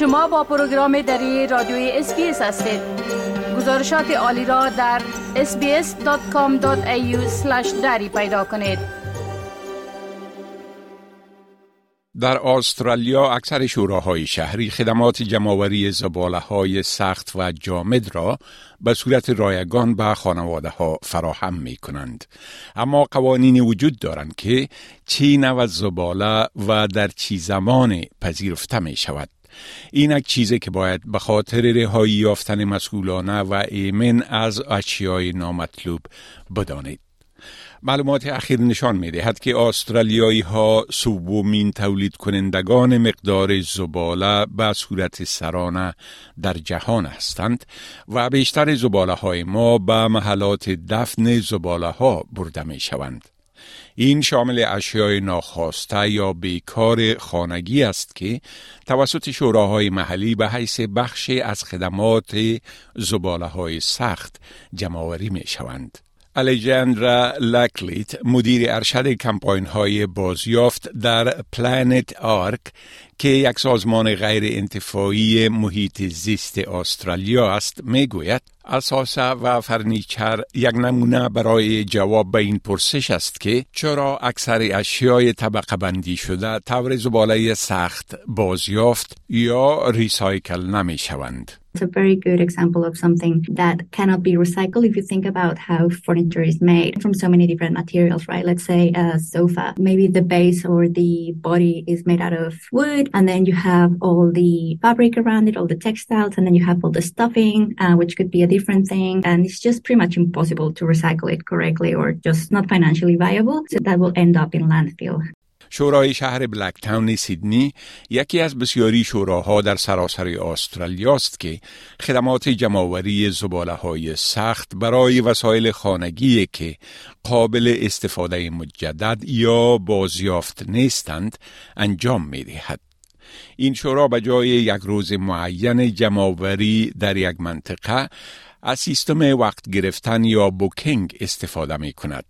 شما با پروگرام دری رادیوی SBS هستید گزارشات عالی را در sbs.com.au دری پیدا کنید در استرالیا اکثر شوراهای شهری خدمات جمعوری زباله های سخت و جامد را به صورت رایگان به خانواده ها فراهم می کنند. اما قوانین وجود دارند که چی نوع زباله و در چی زمان پذیرفته می شود. این یک چیزی که باید به خاطر رهایی یافتن مسئولانه و ایمن از اشیای نامطلوب بدانید. معلومات اخیر نشان می دهد که استرالیایی ها سومین تولید کنندگان مقدار زباله به صورت سرانه در جهان هستند و بیشتر زباله های ما به محلات دفن زباله ها برده می شوند. این شامل اشیای ناخواسته یا بیکار خانگی است که توسط شوراهای محلی به حیث بخشی از خدمات زباله های سخت جمعوری می شوند. الیجاندرا لکلیت مدیر ارشد کمپاین های بازیافت در Planet Ark که یک سازمان غیر انتفاعی محیط زیست استرالیا است می‌گوید اثاثه و furniture یک نمونه برای جواب به این پرسش است که چرا اکثر اشیای طبقه بندی شده طور زباله سخت بازیافت یا recycle نمی شوند. It's a very good example of something that cannot be recycled if you think about how furniture is made from so many different materials, right? Let's say a sofa, maybe the base or the body is made out of wood, and then you have all the fabric around it, all the textiles, and then you have all the stuffing, uh, which could be a different thing. And it's just pretty much impossible to recycle it correctly or just not financially viable. So that will end up in landfill. شورای شهر بلک تاون سیدنی یکی از بسیاری شوراها در سراسر استرالیا است که خدمات جمعآوری زباله های سخت برای وسایل خانگی که قابل استفاده مجدد یا بازیافت نیستند انجام می دهد. این شورا به جای یک روز معین جمعآوری در یک منطقه از سیستم وقت گرفتن یا بوکینگ استفاده می کند.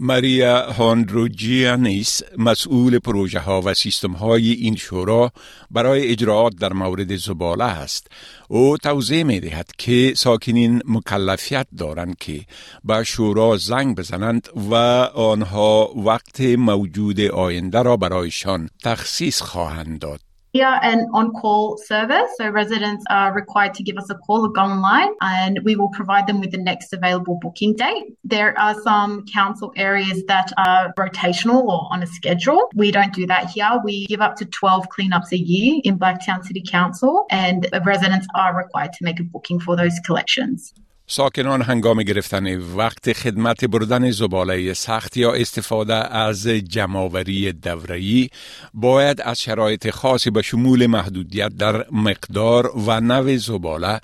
ماریا هاندروجیانیس مسئول پروژه ها و سیستم های این شورا برای اجراعات در مورد زباله است. او توضیح می دهد که ساکنین مکلفیت دارند که به شورا زنگ بزنند و آنها وقت موجود آینده را برایشان تخصیص خواهند داد. We are an on-call service, so residents are required to give us a call or go online and we will provide them with the next available booking date. There are some council areas that are rotational or on a schedule. We don't do that here. We give up to 12 cleanups a year in Blacktown City Council and residents are required to make a booking for those collections. ساکنان هنگام گرفتن وقت خدمت بردن زباله سخت یا استفاده از جمعآوری دوره‌ای باید از شرایط خاصی به شمول محدودیت در مقدار و نوع زباله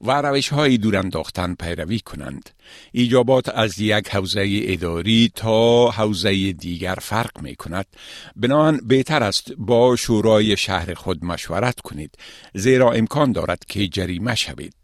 و روش های دور انداختن پیروی کنند. ایجابات از یک حوزه اداری تا حوزه دیگر فرق می کند. بنان بهتر است با شورای شهر خود مشورت کنید زیرا امکان دارد که جریمه شوید.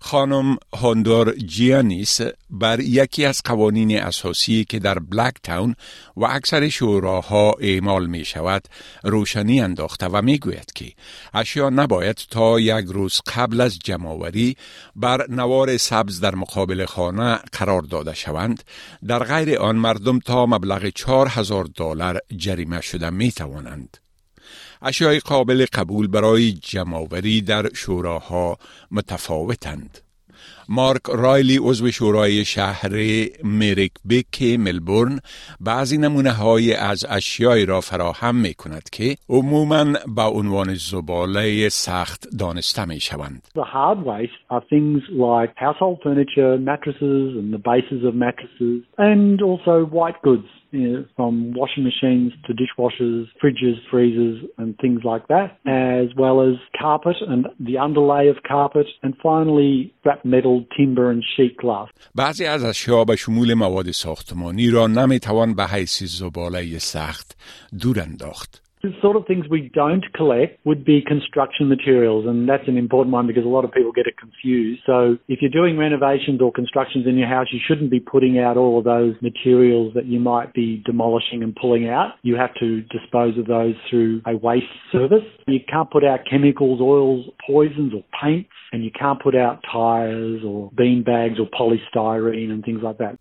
خانم هوندور جیانیس بر یکی از قوانین اساسی که در بلک تاون و اکثر شوراها اعمال می شود روشنی انداخته و می گوید که اشیا نباید تا یک روز قبل از جمعوری بر نوار سبز در مقابل خانه قرار داده شوند در غیر آن مردم تا مبلغ 4000 دلار جریمه شده می توانند. اشیای قابل قبول برای جمعآوری در شوراها متفاوتند. مارک رایلی عضو شورای شهر مریک بیک ملبورن بعضی نمونه های از اشیایی را فراهم می کند که عموما با عنوان زباله سخت دانسته می شوند. The hard waste are things like household furniture, mattresses and the bases of mattresses and also white goods you know, from washing machines to dishwashers, fridges, freezers, and things like that, as well as carpet and the underlay of carpet, and finally scrap metal, timber, and sheet glass. بعضی از اشیا به شمول مواد ساختمانی را نمیتوان به حیث زباله سخت دور انداخت. The sort of things we don't collect would be construction materials, and that's an important one because a lot of people get it confused. So if you're doing renovations or constructions in your house, you shouldn't be putting out all of those materials that you might be demolishing and pulling out. You have to dispose of those through a waste service. You can't put out chemicals, oils, poisons, or paints, and you can't put out tires or bean bags or polystyrene and things like that.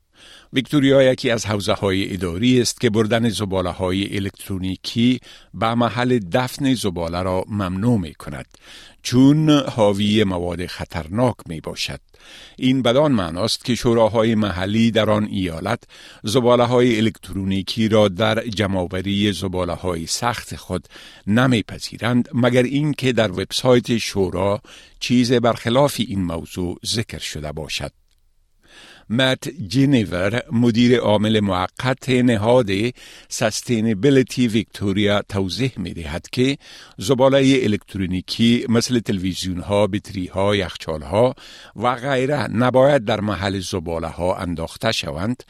ویکتوریا یکی از حوزه های اداری است که بردن زباله های الکترونیکی به محل دفن زباله را ممنوع می کند چون حاوی مواد خطرناک می باشد. این بدان معناست که شوراهای محلی در آن ایالت زباله های الکترونیکی را در جمعآوری زباله های سخت خود نمیپذیرند مگر اینکه در وبسایت شورا چیز برخلاف این موضوع ذکر شده باشد. مت جینیور مدیر عامل موقت نهاد سستینبیلیتی ویکتوریا توضیح می دهد که زباله الکترونیکی مثل تلویزیون ها، بطری ها، یخچال ها و غیره نباید در محل زباله ها انداخته شوند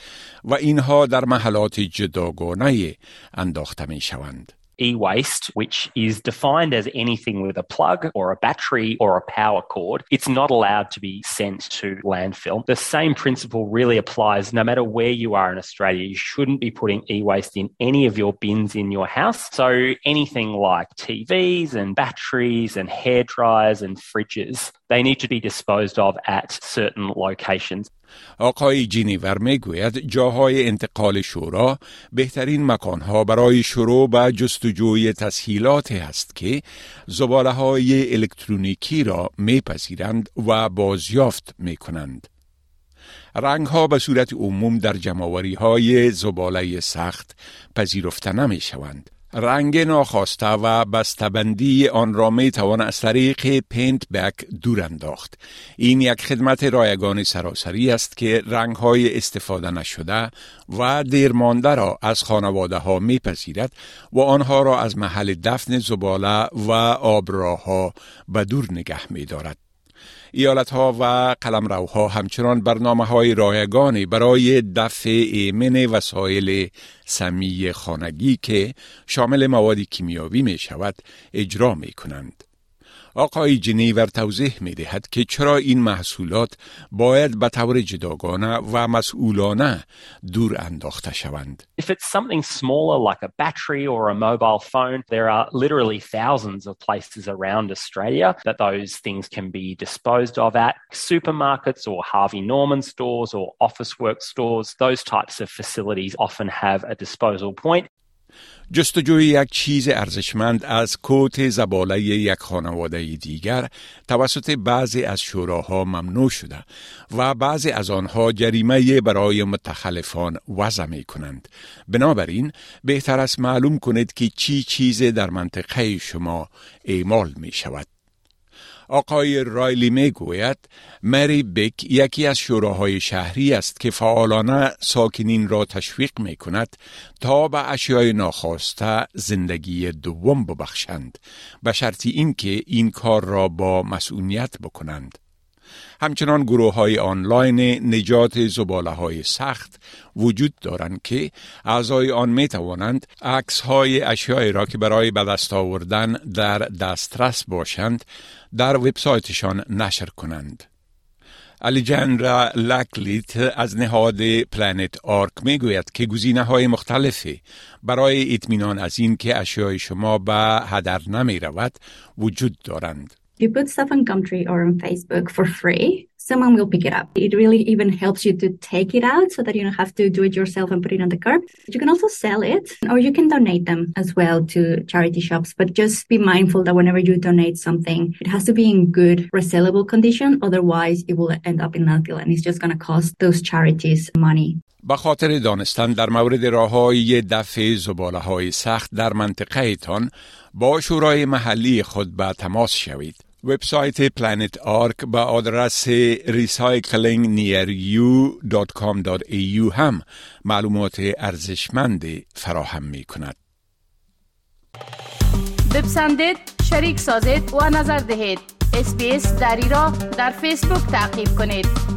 و اینها در محلات جداگانه انداخته می شوند. E-waste, which is defined as anything with a plug or a battery or a power cord, it's not allowed to be sent to landfill. The same principle really applies no matter where you are in Australia. You shouldn't be putting e-waste in any of your bins in your house. So anything like TVs and batteries and hair dryers and fridges, they need to be disposed of at certain locations. آقای جینیور می‌گوید جاهای انتقال شورا بهترین مکانها برای شروع به جستجوی تسهیلات است که زباله های الکترونیکی را میپذیرند و بازیافت می‌کنند. رنگ ها به صورت عموم در جمعوری های زباله سخت پذیرفته نمی شوند. رنگ ناخواسته و بستبندی آن را می توان از طریق پینت بک دور انداخت. این یک خدمت رایگان سراسری است که رنگ های استفاده نشده و دیرمانده را از خانواده ها می پذیرد و آنها را از محل دفن زباله و آبراها به دور نگه می دارد. ایالت ها و قلمروها همچنان برنامه های رایگانی برای دفع ایمن وسایل سمی خانگی که شامل مواد کیمیاوی می شود اجرا می کنند. آقای جنیور توضیح می دهد که چرا این محصولات باید به طور جداگانه و مسئولانه دور انداخته شوند. If it's something smaller like a battery or a mobile phone, there are literally thousands of places around Australia that those things can be disposed of at. Supermarkets or Harvey Norman stores or office work stores, those types of facilities often have a disposal point. جستجوی یک چیز ارزشمند از کوت زباله یک خانواده دیگر توسط بعضی از شوراها ممنوع شده و بعضی از آنها جریمه برای متخلفان وضع می کنند. بنابراین بهتر است معلوم کنید که چی چیز در منطقه شما اعمال می شود. آقای رایلی می گوید مری بک یکی از شوراهای شهری است که فعالانه ساکنین را تشویق می کند تا به اشیای ناخواسته زندگی دوم ببخشند به شرطی اینکه این کار را با مسئولیت بکنند. همچنان گروه های آنلاین نجات زباله های سخت وجود دارند که اعضای آن می توانند عکس های اشیای را که برای به دست آوردن در دسترس باشند در وبسایتشان نشر کنند. الیجندرا لکلیت از نهاد پلانت آرک می گوید که گزینه های مختلفی برای اطمینان از این که اشیای شما به هدر نمی رود وجود دارند. you put stuff on Gumtree or on Facebook for free, someone will pick it up. It really even helps you to take it out so that you don't have to do it yourself and put it on the curb. You can also sell it or you can donate them as well to charity shops. But just be mindful that whenever you donate something, it has to be in good resellable condition. Otherwise, it will end up in landfill and it's just going to cost those charities money. به خاطر دانستن در مورد راه های دفع زباله های سخت در منطقه تان با شورای محلی خود به تماس شوید. وبسایت Planet Ark با آدرس recyclingnearyou.com.au هم معلومات ارزشمند فراهم می کند. بپسندید، شریک سازید و نظر دهید. SBS دری را در فیسبوک تعقیب کنید.